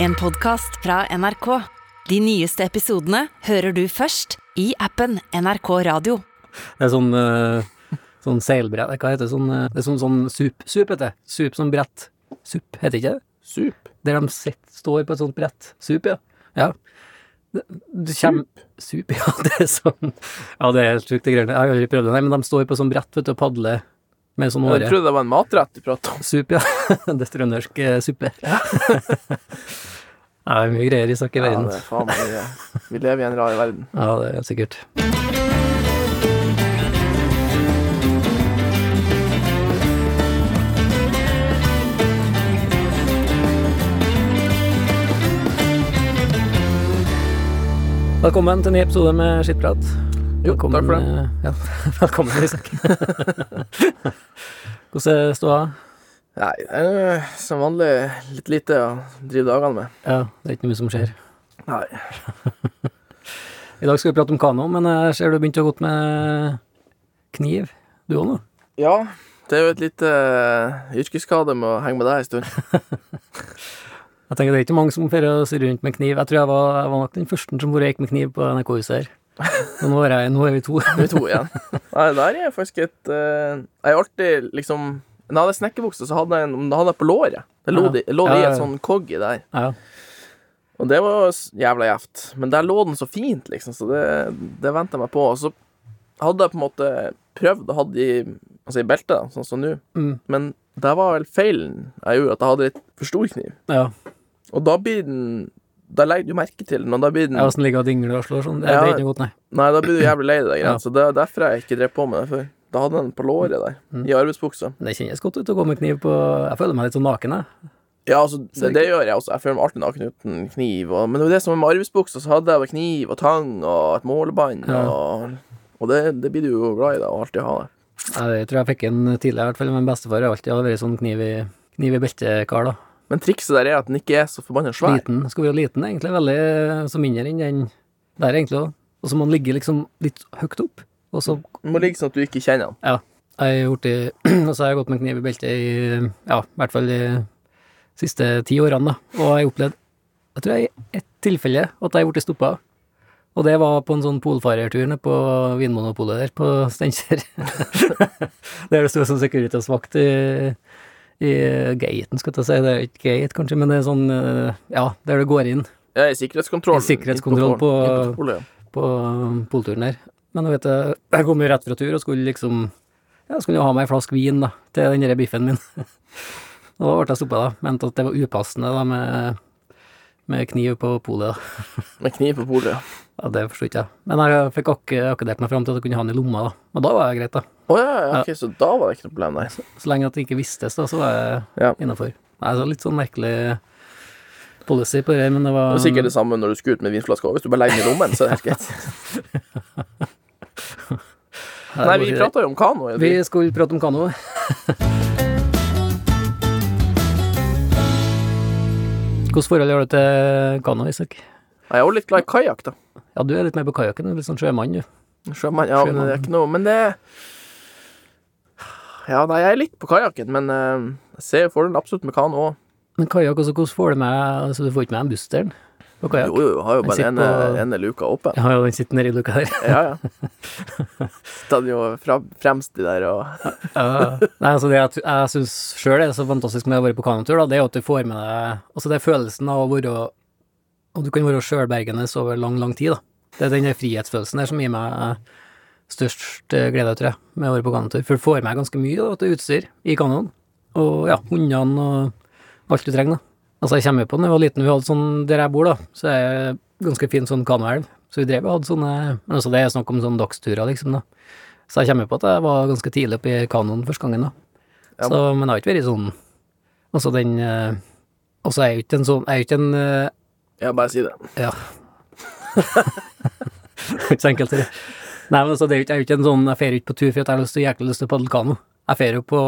En podkast fra NRK. De nyeste episodene hører du først i appen NRK Radio. Det er sånn, eh, sånn seilbrett Hva heter det? Sånn, eh, det er sånn, sånn sup. Sup heter det. Sup som brett. Sup, heter ikke det? Sup. Der de sitt, står på et sånt brett. Sup, ja. ja. Du kommer Sup, ja. Det er sånn Ja, det er helt sjukt, det greiene. Jeg har aldri prøvd det, nei, men de står på sånn brett vet du, og padler med sånn Jeg trodde det var en matrett du pratet om. Sup, ja. det er trøndersk eh, suppe. Ja. det er mye greier i sak i verden. Ja, det er faen vi, vi lever i en rar verden. Ja, det er helt sikkert. Velkommen til en ny episode med Skittprat. Jo, Velkommen, takk for det. eh, Ja, velkommen, Isak. Hvordan er ståa? Nei, det er som vanlig litt lite å drive dagene med. Ja, det er ikke mye som skjer. Nei. I dag skal vi prate om kano, men jeg ser du begynte å gå med kniv. Du òg nå? Ja, det er jo et lite uh, yrkesskade med å henge med deg en stund. Jeg tenker Det er ikke mange som får å surre rundt med kniv. Jeg tror jeg var, jeg var nok den første som gikk med kniv på NRK-huset her. Nå er, jeg, nå er vi to. Vi to igjen. Nei, der er faktisk et uh, Jeg har alltid liksom Når jeg hadde snekkerbukse, så hadde jeg en hadde jeg på låret. Det lå, Ja. det, lå i Ja, ja, et ja. sånn koggi der. Ja. Og det var jævla gjevt. Men der lå den så fint, liksom, så det, det venta jeg meg på. Og så hadde jeg på en måte prøvd å ha det i, altså i beltet, da, sånn som nå. Mm. Men det var vel feilen jeg gjorde, at jeg hadde litt for stor kniv. ja. Og da blir den Da legger du merke til den, og da blir den Åssen ligger og dingler og slår sånn. Det, Ja. det er ikke godt, nei. Nei, da blir du jævlig lei deg. Ja. Så det er derfor jeg ikke drev på med det før. Da hadde jeg den på låret der, Mm. i arbeidsbuksa. Det kjennes godt ut å gå med kniv på Jeg føler meg litt sånn naken, jeg. Ja, altså, det, det gjør jeg også. Jeg føler meg alltid naken uten kniv. Og, men det var det som var med arbeidsbuksa, så hadde jeg kniv og tang og et målebånd. Ja. Og, og det, det blir du jo glad i, da, å alltid ha det. Jeg tror jeg fikk en tidligere, i hvert fall. Men bestefar har alltid vært sånn kniv i, kniv i beltekar, da. Men trikset der er at den ikke er så forbanna svær. Liten. Skal være liten, egentlig. Veldig så mindre enn den der, egentlig. Og så må den ligge liksom litt høyt opp. Og så Den må ligge sånn at du ikke kjenner den. Ja. Jeg har gjort det, Og så har jeg gått med kniv i beltet i Ja, i hvert fall de siste ti årene, da. Og jeg har opplevd Jeg tror jeg i ett tilfelle at jeg har blitt stoppa. Og det var på en sånn polfarertur nede på Vinmonopolet der, på Steinkjer. der det sto sånn Securitas-vakt i, i gaten, skal jeg si. Det er ikke gate, kanskje, men det er sånn eh, Ja, der du går inn Ja, i sikkerhetskontroll. I sikkerhetskontroll på- på på um, polturen der. Men jeg vet jeg, jeg kom jo rett fra tur og skulle liksom Ja, skulle jo ha meg ei flaske vin da, til den biffen min. og da ble jeg stoppa, da. Mente at det var upassende da med, med kniv på polet. da. Med kniv på polet. ja. Ja, det forsto ikke jeg. Men jeg fikk akkurat meg fram til at jeg kunne ha den i lomma, da. Og da var jeg greit, da. Å ja, ja, ok, så da var det ikke noe problem, nei. Så lenge at det ikke vistes, da, så var jeg Ja. innafor. Nei, så litt sånn merkelig policy på det, men det var Det er sikkert det samme når du skal ut med vinflaska. Hvis du bare legger den i lommen, så er det helt greit. Nei, vi prata jo om kano. Vi skulle prate om kano. Hvilket forhold har du til kano, Isak? Jeg er jo litt glad i kajakk, da. Ja, du er litt mer på kajakken, litt sånn sjømann, du. Sjømann, ja, men det er ikke noe Men det Ja, nei, jeg er litt på kajakken, men eh, jeg ser fordelen absolutt med kano òg. Men kajakk, også, hvordan får du med Altså, du får ikke med en buss der på kajakk? Jo, jo, har jo bare ene, på- ene luka åpen. Jeg har jo den sittende nedi luka der. Ja, ja. Stadig jo fra, fremst i der og Ja. Nei, altså det jeg, jeg syns sjøl er så fantastisk med å være på kanotur, da, det er jo at du får med deg Altså, det er følelsen av å være Og du kan være sjølbergende over lang, lang tid, da. Det er den frihetsfølelsen der som gir meg størst eh, glede, tror jeg, med å være på kanotur. For du får med ganske mye da, til utstyr i kanoen. Og ja, hundene og alt du trenger, da. Altså, jeg kommer på da jeg var liten, vi hadde sånn der jeg bor, da, så er det ganske fin sånn kanoelv. Så vi drev og hadde sånne Men altså, det er snakk om sånne dagsturer, liksom, da. Så jeg kommer på at jeg var ganske tidlig oppe i kanoen første gangen, da. Ja. Så, men jeg har ikke vært sånn Altså, den eh, Altså, jeg er jo ikke en sånn Jeg er jo ikke en eh, Ja, bare si det. Ja. Ikke så enkelt, det. Nei, men altså, det er jo ikke, jeg er jo ikke en sånn Jeg drar ikke på tur for at jeg har lyst til, jæklig lyst til å padle kano. Jeg drar jo på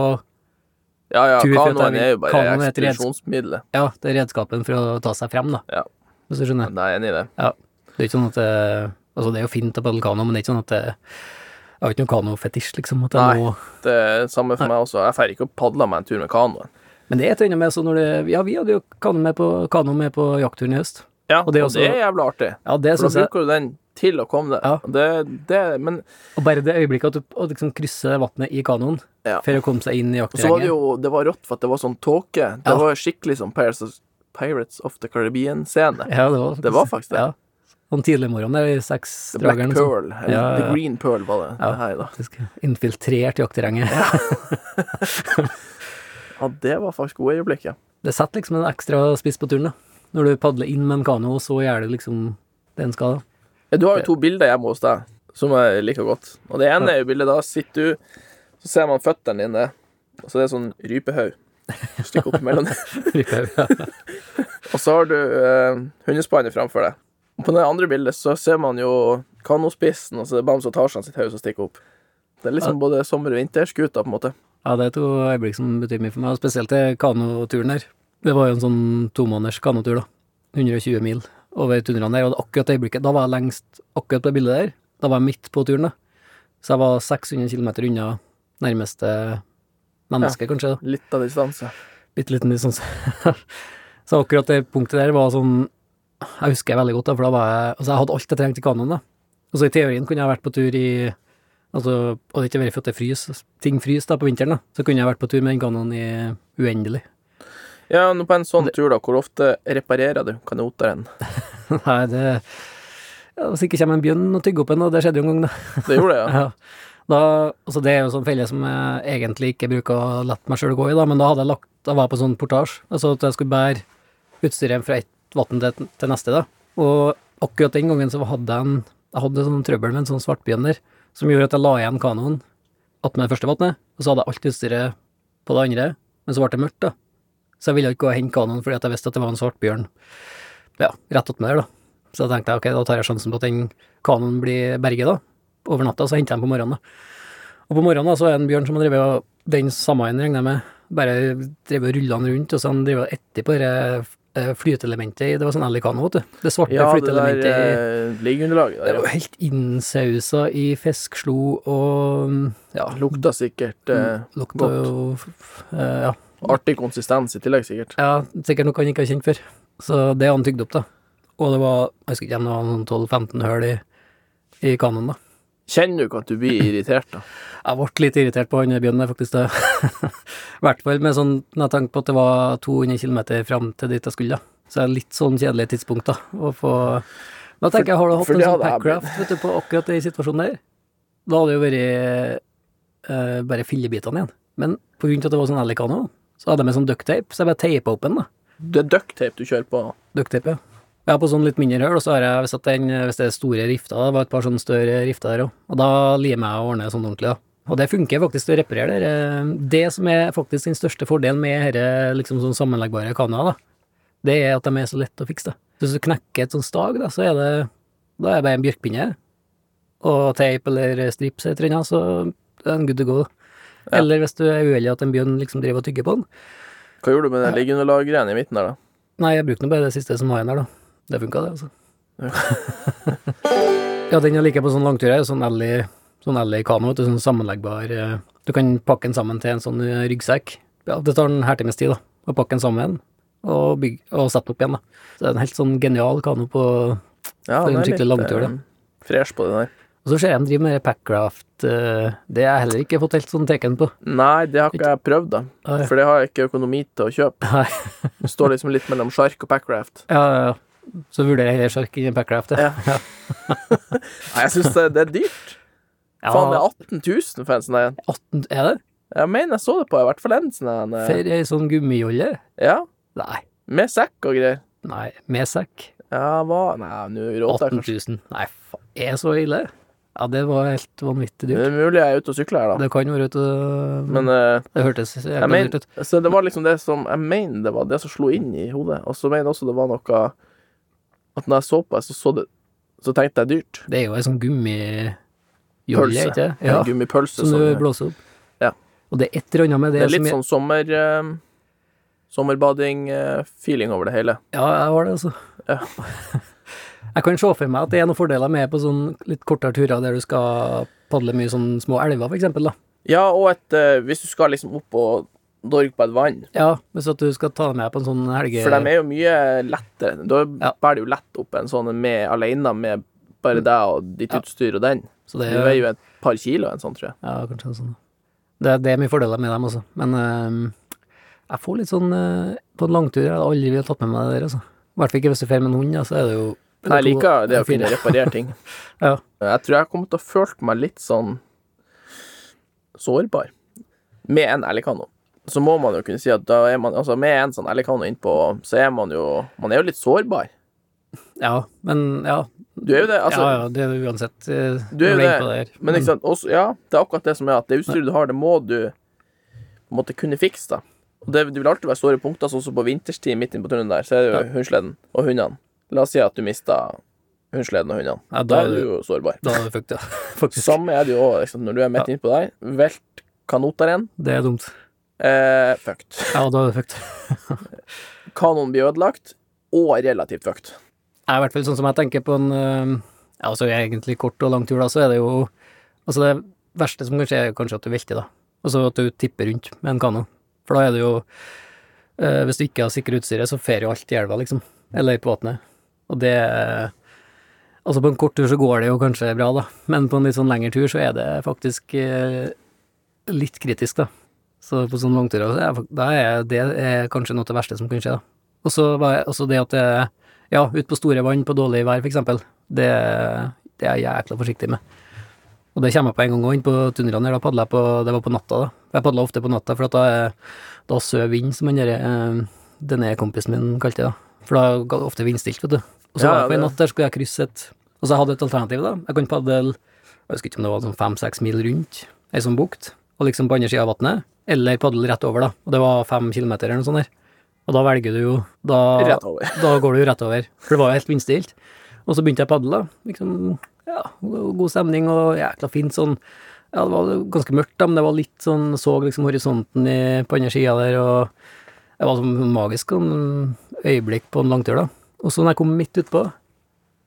Ja, ja, kanoen er jo bare ekspedisjonsmiddelet. Ja, det er redskapen for å ta seg frem, da. Ja. Hvis du skjønner. Nei, Jeg er enig i det. Ja. Det er ikke sånn at det, Altså, det er jo fint å padle kano, men det er ikke sånn at det Jeg har ikke noe kanofetisj, liksom. At jeg Nei. må Det er samme for Nei. meg også. Jeg drar ikke og padler meg en tur med kanoen. Men det er et eller annet med sånn når det Ja, vi hadde jo kano med på, kano med på jaktturen i høst. Ja, Og og det det, er også- er jævla artig. Ja, det For da jeg. bruker du den til å komme deg. Ja. Det, det, men Og bare det øyeblikket at du liksom krysser vannet i kanoen Ja. for å komme seg inn i Og så var det jo Det var rått, for at det var sånn tåke. Det Ja. var skikkelig sånn Pirates of, the Caribbean-scene. Ja, det var, Det var faktisk det. Ja. Sånn tidlig morgen der i The Black. Pearl. Eller Ja, ja, The. Green Pearl var det. Ja. det her, da. Infiltrert jaktterrenget. Ja, det var faktisk gode øyeblikk, ja. Det setter liksom en ekstra spiss på turen, da. Når du padler inn med en kano, og så gjør du liksom det en skal. da. Ja, Du har jo to bilder hjemme hos deg som jeg liker godt. Og det ene er jo bildet da sitter du, så ser man føttene dine, og så er det sånn rypehaug. Stikker opp mellom dem. Og så har du eh, hundespannet framfor deg. Og på det andre bildet så ser man jo kanospissen, og så er det Bams og Tarzan sitt hode som stikker opp. Det er liksom både sommer- og vinterskuta, på en måte. ja, det er to øyeblikk som betyr mye for meg, og spesielt til kanoturen her. Det var jo en sånn tomåneders kanotur, da. 120 mil over tundraen der, og akkurat det øyeblikket, da var jeg lengst akkurat på det bildet der. Da var jeg midt på turen, da. Så jeg var 600 km unna nærmeste menneske, kanskje. da. Litt av distanse. bitte liten distanse. så akkurat det punktet der var sånn Jeg husker jeg veldig godt, da, for da var jeg Altså, jeg hadde alt jeg trengte i kanoen, da. Og så i teorien kunne jeg vært på tur i Altså, det ikke vært for at det frys, ting fryser da på vinteren, da, så kunne jeg vært på tur med den kanoen i uendelig. Ja, nå på en sånn tur, da, hvor ofte reparerer du kanoteren? Nei, det ja, Hvis ikke kommer en bjørn og tygger opp en, og det skjedde jo en gang, da. Det gjorde det, ja. Ja. Da, altså det er jo sånn felle som jeg egentlig ikke bruker å la meg sjøl gå i, da, men da hadde jeg lagt Da var jeg på sånn portasje, altså at jeg skulle bære utstyret fra ett vann til, til neste, da. Og akkurat den gangen så hadde jeg en Jeg hadde sånn trøbbel med en sånn svartbjørner som gjorde at jeg la igjen kanoen attmed det første vannet, og så hadde jeg alt utstyret på det andre, men så ble det mørkt, da. Så jeg ville ikke gå og hente kanoen fordi jeg visste at det var en svartbjørn ja, rett attmed der, da. Så da tenkte jeg ok, da tar jeg sjansen på at den kanoen blir berget, da over natta, så henter jeg den på morgenen. da. Og på morgenen da, så er det en bjørn som har drevet og Den samme en, regner jeg med, bare drevet og rulla den rundt, og så han drevet etterpå etter på det eh, flyteelementet i Det var sånn Alicano, vet du. Det svarte Ja, det der flyteelementet i eh, liggeunderlaget Det var helt innsausa i fiskeslo og Ja, Ja. Lukta sikkert eh, lukta jo eh, Ja. artig konsistens i tillegg, sikkert. Ja, sikkert noe han ikke har kjent før. Så det har han tygd opp, da. Og det var, jeg husker ikke om det var noen 12-15 høl i, i kanoen, da. Kjenner du ikke at du blir irritert, da? Jeg ble litt irritert på han bjørnen der, faktisk. det. I hvert fall med sånn, når jeg tenkte på at det var 200 km fram til dit jeg skulle, da. Så det er litt sånn kjedelig tidspunkt, da, å få Da tenker jeg, har du hatt en sånn packraft, vet du, på akkurat den situasjonen der, da hadde det jo vært eh, bare fillebitene igjen. Men på grunn av at det var sånn Alicano, så hadde jeg med sånn ducktape, så jeg bare teipa opp den, da. Det er ducktape du kjører på. Ducktape, ja. Ja, på sånn litt mindre høl, og så har jeg, hvis, den, hvis det er store rifter, det var et par sånne større rifter der òg, og da limer jeg og ordner sånn ordentlig, da. Og det funker faktisk til å reparere det. Det som er faktisk den største fordelen med disse liksom sånn sammenleggbare kanoer, da, det er at de er så lette å fikse, da. Så hvis du knekker et sånt stag, da, så er det, da er det bare en bjørkpinne og teip eller strips eller noe, så det er en good to go. Ja. Eller hvis du er uheldig at en bjørn liksom driver og tygger på den. Hva gjorde du med den liggeunderlaggreiene i midten der, da? Nei, jeg brukte nå bare det siste som var igjen der, da. Det funka, det, altså. ja, den jeg liker på sånn langtur, er sånn Ellie sånn Ellie kano, vet du, sånn sammenleggbar eh, Du kan pakke den sammen til en sånn eh, ryggsekk. Ja, det tar en halvtimes tid, da, å pakke den sammen og, bygge, og sette opp igjen, da. Så det er en helt sånn genial kano på Ja, For en skikkelig langtur, da. eh, Fresh på det der. Og så ser jeg de driver med Packraft. det har jeg heller ikke fått helt sånn teken på. Nei, det har ikke jeg prøvd, da. For det har jeg ikke økonomi til å kjøpe. Nei. Det står liksom litt mellom sjark og packraft. Ja, ja, ja. Så vurderer jeg heller sjark enn Packraft, ja. Ja. Nei, jeg syns det, det er dyrt. ja. Faen, det er 18 000 for en sånn en. er det? Jeg mener jeg så det på i hvert fall en sånn en. eh, For ei sånn gummijolle? Ja, Nei. med sekk og greier. Nei, med sekk. Ja, hva Nei, nå råter jeg kanskje. 000. Nei, faen. Er det så ille? Ja, det var helt vanvittig dyrt. Det er mulig jeg er ute og sykler her, da. Det kan være ute Men uh, Det hørtes jævla dyrt ut. Så det var liksom det som Jeg mener det var det som slo inn i hodet. Og så mener jeg også det var noe At når jeg så på det, så så det Så tenkte jeg dyrt. Det er jo ei sånn gummipølse. Pølse. ikke? Ja. En Gummipølse. som du Som, blåser opp. Ja. Og det er et eller annet med det, det er litt som sånn sommer... eh, Sommerbading-feeling over det hele. Ja, jeg har det, altså. Ja. jeg kan se for meg at det er noen fordeler med på sånn litt kortere turer der du skal padle mye sånn små elver, for eksempel, da. Ja, og et, eh, hvis du skal liksom opp og dorg på et vann. Ja, hvis at du skal ta med på en sånn helge... For de er jo mye lettere. Da Ja. bærer du lett opp en sånn med alene med bare deg og ditt Ja. utstyr og den. Så det Du er veier jo et par kilo, en sånn, tror jeg. Ja, kanskje en sånn. Det, det er mye fordeler med dem også, men øh, jeg får litt sånn øh, På en langtur jeg hadde aldri ville tatt med meg det der, altså. I hvert fall ikke hvis du drar med en hund, ja, så er det jo Nei, jeg liker det å kunne reparere ting. Ja. Jeg tror jeg kommer til å føle meg litt sånn sårbar. Med en Alicano. Så må man jo kunne si at da er man Altså, med en sånn Alicano innpå, så er man jo Man er jo litt sårbar. Ja, men ja. Du er jo det, altså. ja, ja, det er uansett. eh, Du er jo det, der. Men ikke sant, også, ja, det er akkurat det som er at det utstyret du har, det må du på en måte kunne fikse, da. Og det, det vil alltid være store punkter, sånn som på vinterstid midt inne på tunnelen der, så er det jo Ja. hundsleden og hundene. La oss si at du mista hundsleden og hundene. Ja, da er du jo sårbar. Da er du fucked, ja. Faktisk. Samme er det jo òg, liksom, når du er midt Ja. innpå der. Velt kanoteren, Det er dumt. Eh, fucked. Ja, da er det fucked. Kanonen blir ødelagt, og relativt fucked. Det er i hvert fall sånn som jeg tenker på en eh, ja, altså egentlig kort og lang tur, da, så er det jo Altså, det verste som kan skje, er kanskje at du velter, da. Altså at du tipper rundt med en kano. For da er det jo eh, Hvis du ikke har sikre utstyret, så fer jo alt i elva, liksom. Eller på vannet. Og det Altså, på en kort tur så går det jo kanskje bra, da, men på en litt sånn lengre tur så er det faktisk eh, litt kritisk, da. Så på sånn langturer så er, da er det er kanskje noe av det verste som kan skje, da. Og så var jeg- også det at det Ja, ut på store vann på dårlig vær, for eksempel. Det, det er jeg jækla forsiktig med. Og det kommer jeg på en gang òg, inn på tunnelene her. Da padla jeg på Det var på natta, da. Jeg padla ofte på natta, for at da, er- da søv vind, som han eh, denne kompisen min kalte det. da. For da ga det ofte vindstilt, vet du. Og så Ja, var jeg på en natt der skulle jeg krysse et Og så hadde jeg et alternativ, da. Jeg kan padle Jeg husker ikke om det var sånn fem-seks mil rundt ei sånn bukt, og liksom på andre sida av vannet, eller padle rett over, da. Og det var fem kilometer eller noe sånt der. Og da velger du jo da, Rett over. da går du jo rett over, for det var jo helt vindstilt. Og så begynte jeg å padle, da. Liksom, ja, god stemning og jækla fint sånn Ja, det var ganske mørkt, da, men det var litt sånn Så liksom horisonten i, på andre sida der, og det var sånn magisk sånn øyeblikk på en langtur, da. Og så når jeg kom midt utpå,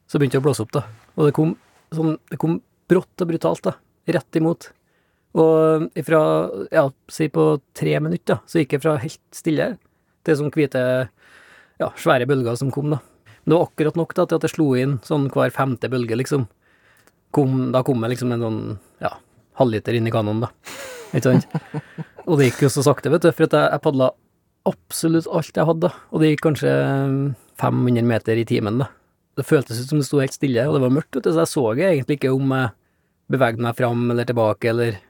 så begynte det å blåse opp, da. Og det kom sånn Det kom brått og brutalt, da. Rett imot. Og ifra, ja, si på tre minutter, så gikk jeg fra helt stille til sånn hvite, ja, svære bølger som kom, da. Men det var akkurat nok da, til at jeg slo inn sånn hver femte bølge, liksom. Kom, da kom jeg liksom en sånn, ja, halvliter inn i kanonen, da. Ikke sant? Og det gikk jo så sakte, vet du, for at jeg, jeg padla absolutt alt jeg hadde, da. Og det gikk kanskje 500 meter i timen, da. Det føltes ut som det sto helt stille, og det var mørkt, vet du, så jeg så egentlig ikke om jeg bevegde meg fram eller tilbake, eller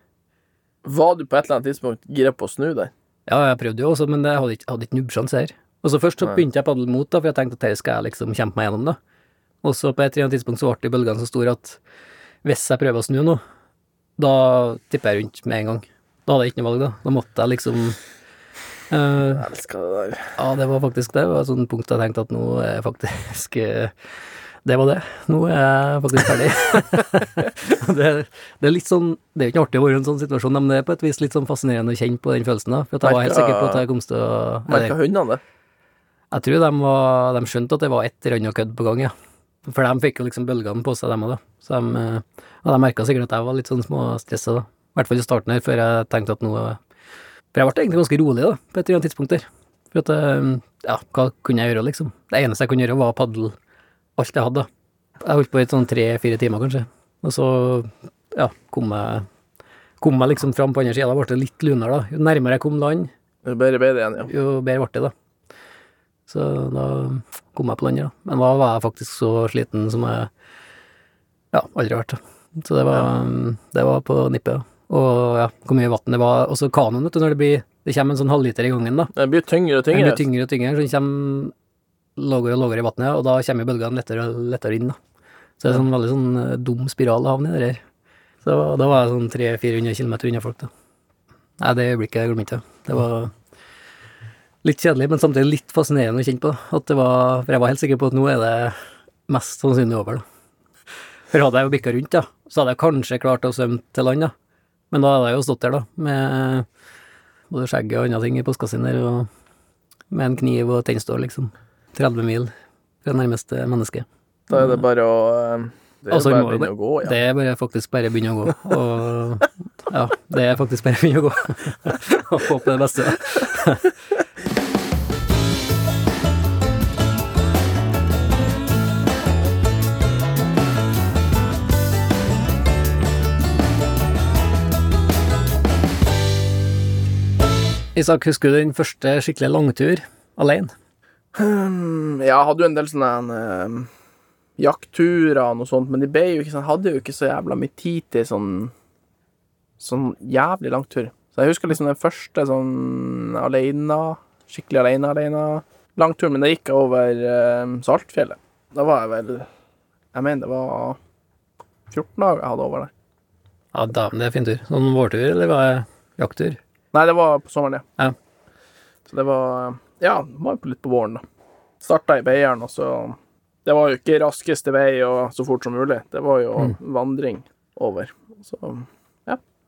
Var du på et eller annet tidspunkt gira på å snu der? Ja, jeg prøvde jo også, men jeg hadde ikke, hadde ikke nubbsjanse her. Og så først så begynte jeg å padle mot, da, for jeg tenkte at dette skal jeg liksom kjempe meg gjennom, da. Og så på et eller annet tidspunkt så ble bølgene så store at hvis jeg prøver å snu nå, da tipper jeg rundt med en gang. Da hadde jeg ikke noe valg, da. Da måtte jeg liksom uh, Jeg elsker det der. Ja, det var faktisk det. Det var et sånt punkt jeg tenkte at nå er jeg faktisk eh, Det var det. Nå er jeg faktisk ferdig. det, det er litt sånn Det er jo ikke artig å være i en sånn situasjon, men det er på et vis litt sånn fascinerende å kjenne på den følelsen, da. For jeg var helt sikker på at jeg kom til å Merka hundene det? Jeg tror de, var, de skjønte at det var et eller annet kødd på gang, ja. For de fikk jo liksom bølgene på seg, dem òg, da. Så de, eh, ja, de merka sikkert at jeg var litt sånn småstressa, da. I hvert fall i starten her, før jeg tenkte at nå For jeg ble egentlig ganske rolig, da, på et eller annet tidspunkt der. For at eh, Ja, hva kunne jeg gjøre, liksom? Det eneste jeg kunne gjøre, var å padle alt jeg hadde. Jeg holdt på i sånn tre-fire timer, kanskje. Og så, ja, kom jeg Kom jeg liksom fram på andre sida, da ble det litt lunere, da. Jo nærmere jeg kom land, jo bedre ble det igjen, ja. jo bedre ble det, da. Så da kom jeg på landet, da. Men da var jeg faktisk så sliten som jeg ja, aldri har vært. Så det var, det var på nippet. da. Og ja, hvor mye vann det var. Også kanoen, vet du, når det blir Det kommer en sånn halvliter i gangen, da. Det blir tyngre og tyngre. Det blir tyngre og tyngre, så den kommer lavere og lavere i vannet, og da kommer bølgene lettere og lettere inn, da. Så det er sånn veldig sånn eh, dum spiral å havne i det der. Så da var- jeg sånn 300-400 km unna folk, da. Nei, det øyeblikket jeg glemmer ikke. Det var litt kjedelig, men samtidig litt fascinerende å kjenne på. At det var, for jeg var helt sikker på at nå er det mest sannsynlig over, da. For hadde jeg jo bikka rundt, da, så hadde jeg kanskje klart å svømme til land, da. Men da hadde jeg jo stått der, da, med både skjegget og andre ting i postkassa der, og med en kniv og tennstål, liksom. 30 mil fra nærmeste menneske. Da er det bare å eh, Det er Altså, bare å gå, ja. Det er bare faktisk bare å begynne å gå. Og ja, det er faktisk bare å begynne å gå. Og håpe det beste. Isak, husker du din første skikkelig langtur alene? Hmm, jeg hadde jo en del sånne um, jaktturer og noe sånt, men de ble jo ikke sånn, hadde jo ikke så jævla mye tid til sånn sånn jævlig lang tur. Så jeg husker liksom den første sånn alene, skikkelig alene, alene langturen men det gikk over um, Saltfjellet. Da var jeg vel Jeg mener det var 14 dager jeg hadde over der. Ja, dæven, det er fin tur. Sånn vårtur, eller var det jakttur? Nei, det var på sommeren, ja. Ja. Så det var Ja, det var jo litt på våren, da. Starta i Beiarn, og så Det var jo ikke raskeste vei og så fort som mulig. Det var jo Mm. vandring over. Så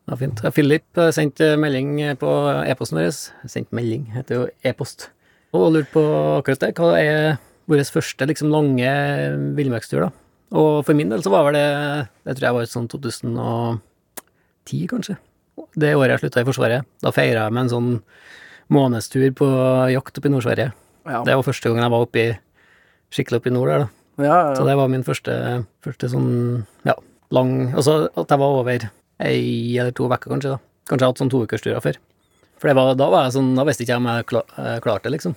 Ja, fint. Ja, Philip eh, sendte melding på e-posten vår. Sendt melding, heter jo e-post. Og lurte på akkurat det. Hva er vår første liksom lange villmarkstur, da? Og for min del så var vel det Det tror jeg var sånn 2010, kanskje. Det året jeg slutta i Forsvaret. Da feira jeg med en sånn månedstur på jakt oppe i Nord-Sverige. ja. Det var første gangen jeg var oppe i, skikkelig oppe i nord der, da. ja, ja. Så det var min første, første sånn, ja, lang Altså at jeg var over ei eller to uker, kanskje, da. Kanskje jeg hadde sånn toukersturer før. For det var, da var jeg sånn, da visste ikke jeg om jeg eh, klarte det, liksom.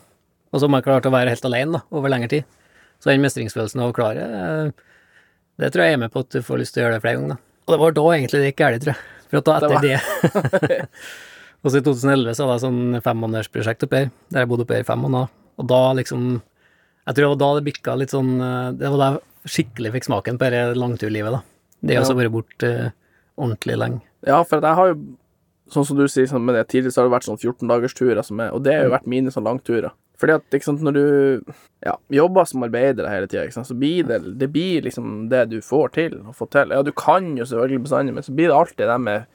Og så om jeg klarte å være helt alene, da, over lengre tid. Så den mestringsfølelsen av å klare, eh, det tror jeg er med på at du får lyst til å gjøre det flere ganger, da. Og det var da egentlig det gikk galt, tror jeg. For at da Det etter var- det Og så i 2011 så hadde jeg sånn femmånedersprosjekt oppe her, der jeg bodde oppe her i fem måneder. Og da liksom Jeg tror det var da det bikka litt sånn eh, Det var da jeg skikkelig fikk smaken på dette langturlivet, da. Det Ja. også vært borte uh, ordentlig lenge. ja, for jeg har jo Sånn som du sier, sånn med det tidligere så har det vært sånn 14-dagersturer, som er- og det har jo vært mine sånn langturer. Fordi at ikke sant, når du ja, jobber som arbeider hele tida, så blir det Det blir liksom det du får til å få til. Ja, du kan jo selvfølgelig bestandig, men så blir det alltid det med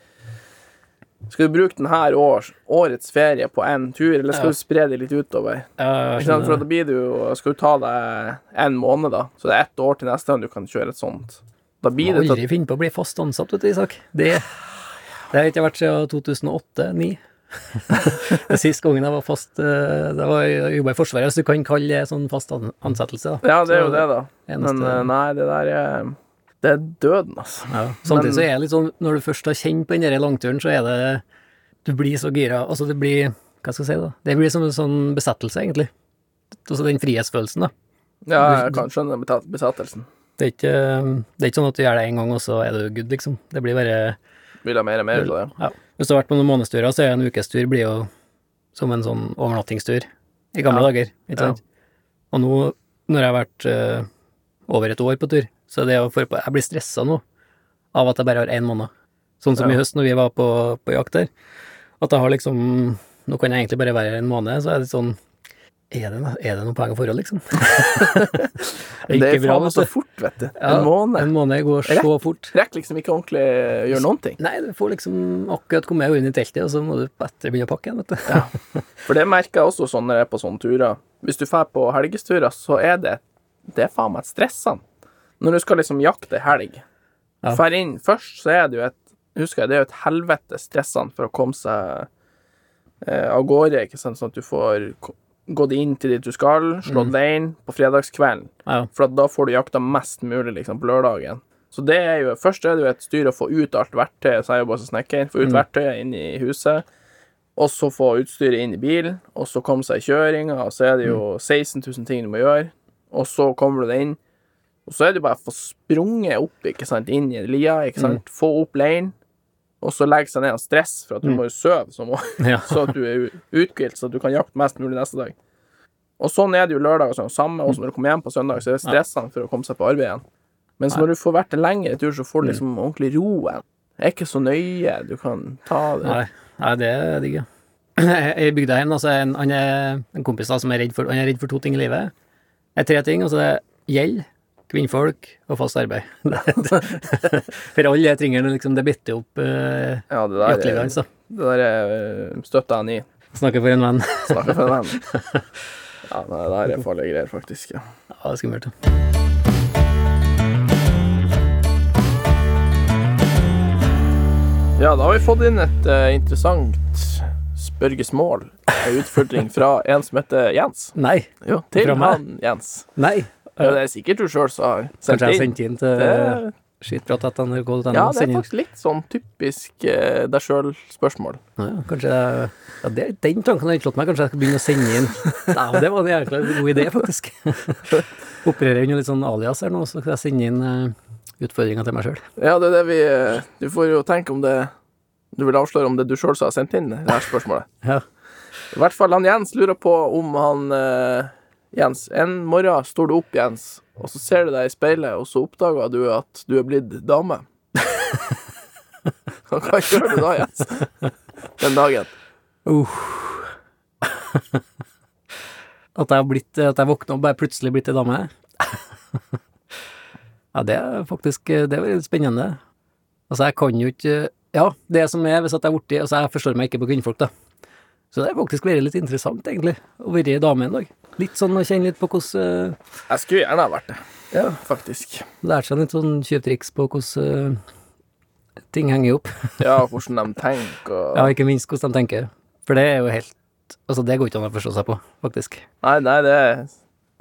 Skal du bruke denne år, årets ferie på én tur, eller skal Ja. du spre det litt utover? Ja, For da blir det jo Skal du ta deg en måned, da, så det er ett år til neste gang du kan kjøre et sånt. Da blir det aldri finne på å bli fast ansatt, vet du, Isak. Det, det har ikke vært siden 2008-2009. det siste gangen jeg var fast eh, Det var jobba i Forsvaret, så du kan kalle det sånn fast ansettelse. da. Ja, det er jo det, da. eneste- Men eh, nei, det der er Det er døden, altså. Ja. Samtidig så er det litt sånn, når du først har kjent på den langturen, så er det Du blir så gira. Altså, det blir Hva skal jeg si, da? Det blir som en sånn besettelse, egentlig. Altså den frihetsfølelsen, da. Ja, jeg kan skjønne beta- besettelsen. Det er ikke, det er ikke sånn at du gjør det én gang, og så er du good, liksom. Det blir bare Vil ha mer og mer av det. Ja. Hvis du har vært på noen månedsturer, så er en ukestur blir jo som en sånn overnattingstur i gamle Ja. dager, ikke Ja. sant? Og nå, når jeg har vært uh, over et år på tur, så det å få på Jeg blir stressa nå av at jeg bare har én måned. Sånn som Ja. i høst, når vi var på, på jakt der. At jeg har liksom Nå kan jeg egentlig bare være en måned, så er det sånn Er det, er det noe poeng å forholde, liksom? det Det er faen meg så fort, vet du. Ja, En måned. En måned går så fort. Rekker liksom ikke ordentlig å gjøre noen ting. Nei, du får liksom akkurat komme inn i teltet, og så må du etter begynne å pakke igjen, vet du. ja. For det merker jeg også sånn når jeg er på sånne turer. Hvis du drar på helgesturer, så er det Det er faen meg stressende. Når du skal liksom jakte helg. Ja. Inn først, så er det jo et Husker jeg, det er jo et helvete stressende for å komme seg eh, av gårde, ikke sant, sånn at du får gått inn til dit du skal, slått leir på fredagskvelden. Ja. For da får du jakta mest mulig liksom, på lørdagen. Så det er jo, først er det jo et styr å få ut alt verktøyet, så jeg jo bare som snekker, få ut Mm. verktøyet inn i huset, og så få utstyret inn i bilen, og så komme seg i kjøringa, og så er det Mm. jo 16 000 ting du må gjøre, og så kommer du deg inn, og så er det bare å få sprunget opp, ikke sant, inn i lia, ikke sant, få opp leiren, og så legge seg ned av stress, for at du Mm. må jo sove, så, må, Ja. så at du er uthvilt, så at du kan jakte mest mulig neste dag. Og sånn er det jo lørdag og sånn. Samme også når du kommer hjem på søndag, så er det stressende for å komme seg på arbeid igjen. Mens når du får vært en lengre tur, så får du liksom ordentlig roen. Det er ikke så nøye. Du kan ta det. Nei, nei det er digg, ja. I bygda hjemme, altså, en, han er en kompis da, som er redd for, han er redd for to ting i livet. Det er tre ting, altså det er gjeld, kvinnfolk og fast arbeid. For alle de tingene liksom, det bitter opp eh, ja, det der, jaktlivet hans. Altså. Det der eh, støtter jeg han i. Snakker for en venn. Snakker for en venn. Ja, nei, det der er farlige greier, faktisk. Ja, ja det er skummelt. Ja. Ja, da har vi fått inn et uh, interessant spørgesmål. En utfordring fra en som heter Jens. Nei. Jo, til han Jens. Nei. Ja, det er sikkert du sjøl som har sendt inn. Kanskje jeg har sendte inn til Det, skittprat.nrk.no. ja, det er faktisk litt sånn typisk eh, deg sjøl-spørsmål. Ja, kanskje jeg- ja, det, Den tanken har ikke slått meg. Kanskje jeg skal begynne å sende inn Nei, Det var en jækla god idé, faktisk. Opererer under litt sånn alias her nå, så skal jeg sende inn uh, utfordringer til meg sjøl. Ja, det er det vi eh, Du får jo tenke om det Du vil avsløre om det du sjøl som har sendt inn det her spørsmålet. Ja. I hvert fall han Jens lurer på om han eh, Jens, en morgen står du opp, Jens, og så ser du deg i speilet, og så oppdager du at du er blitt dame. Hva gjør du da, Jens? Den dagen? Uh. at jeg har blitt At jeg våkna og bare plutselig blitt ei dame. ja, det er faktisk Det er litt spennende. Altså, jeg kan jo ikke Ja, det som er hvis at jeg er borti Altså, jeg forstår meg ikke på kvinnfolk, da. Så det har faktisk vært litt interessant, egentlig, å være dame en dag. Litt sånn å kjenne litt på hvordan uh, Jeg skulle gjerne ha vært det, Ja. faktisk. Lært seg litt sånn tjuvtriks på hvordan uh, ting henger opp. Ja, hvordan de tenker og Ja, ikke minst hvordan de tenker. For det er jo helt Altså, det går ikke an å forstå seg på, faktisk. Nei, nei, det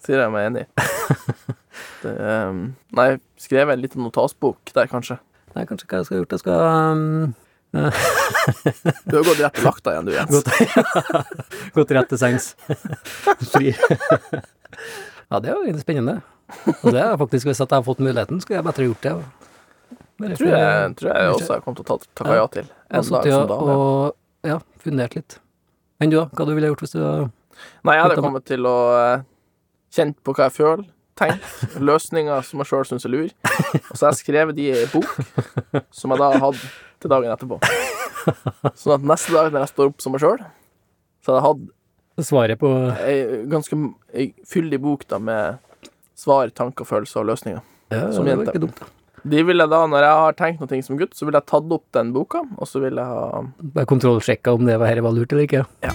sier jeg meg enig i. Det, um, nei, skrev en liten notasbok der, kanskje. Nei, kanskje hva jeg skal ha gjort? Jeg skal um, Du har gått rett til lakta igjen, du, Jens. gått, gått rett til sengs. Fri. ja, det er jo egentlig spennende. Og det er faktisk, hvis at jeg har fått muligheten, skulle jeg bedre gjort det. Bare Tror jeg, tror jeg også jeg kommer til å ta takka ja til. En dag som da. og ja, fundert litt. Enn du, da? Hva du ville gjort hvis du Nei, jeg hadde kommet til å eh, kjent på hva jeg føler, tenkt, løsninger som jeg sjøl syns er lur. Og så har jeg skrevet de i bok, som jeg da har hatt til dagen etterpå. Sånn at neste dag når jeg står opp som meg sjøl, så hadde jeg hatt Svaret på ei ganske ei fyldig bok da med svar, tanker, følelser og løsninger. ja, Som det var jente. ikke dumt. De vil jeg da, når jeg har tenkt noe som gutt, så vil jeg tatt opp den boka, og så vil jeg ha Bare kontrollsjekka om det var her var lurt eller ikke. Ja.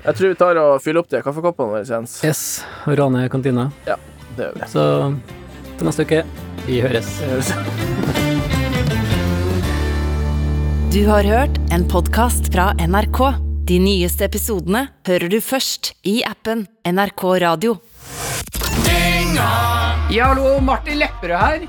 Jeg tror vi tar og fyller opp de kaffekoppene våre. Yes, og rane kantina. Det gjør vi. Så til neste uke. Vi høres. Du har hørt en podkast fra NRK. De nyeste episodene hører du først i appen NRK Radio. Ja, hallo, Martin Lepperød her.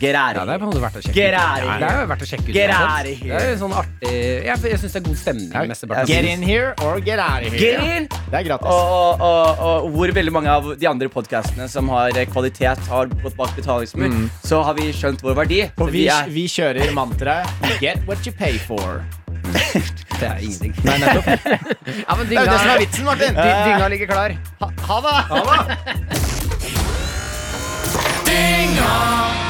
Get out Ja, det er here. på en måte verdt å sjekke Get ut. Ja, det er jo verdt å sjekke ut. Get. Det er sånn artig Jeg, jeg syns det er god stemning. Ja, Get in here or get out of Get here. in! Det er gratis. Og, og, og, og hvor veldig mange av de andre podkastene som har kvalitet, har gått bak betalingsmur, så har vi skjønt vår verdi. Så Og vi, er vi kjører mantraet Get what you pay for. Det er ingenting. Nei, nettopp. ja, men Det er jo det som er vitsen, Martin. dy- dynga ligger klar. Ha, ha det.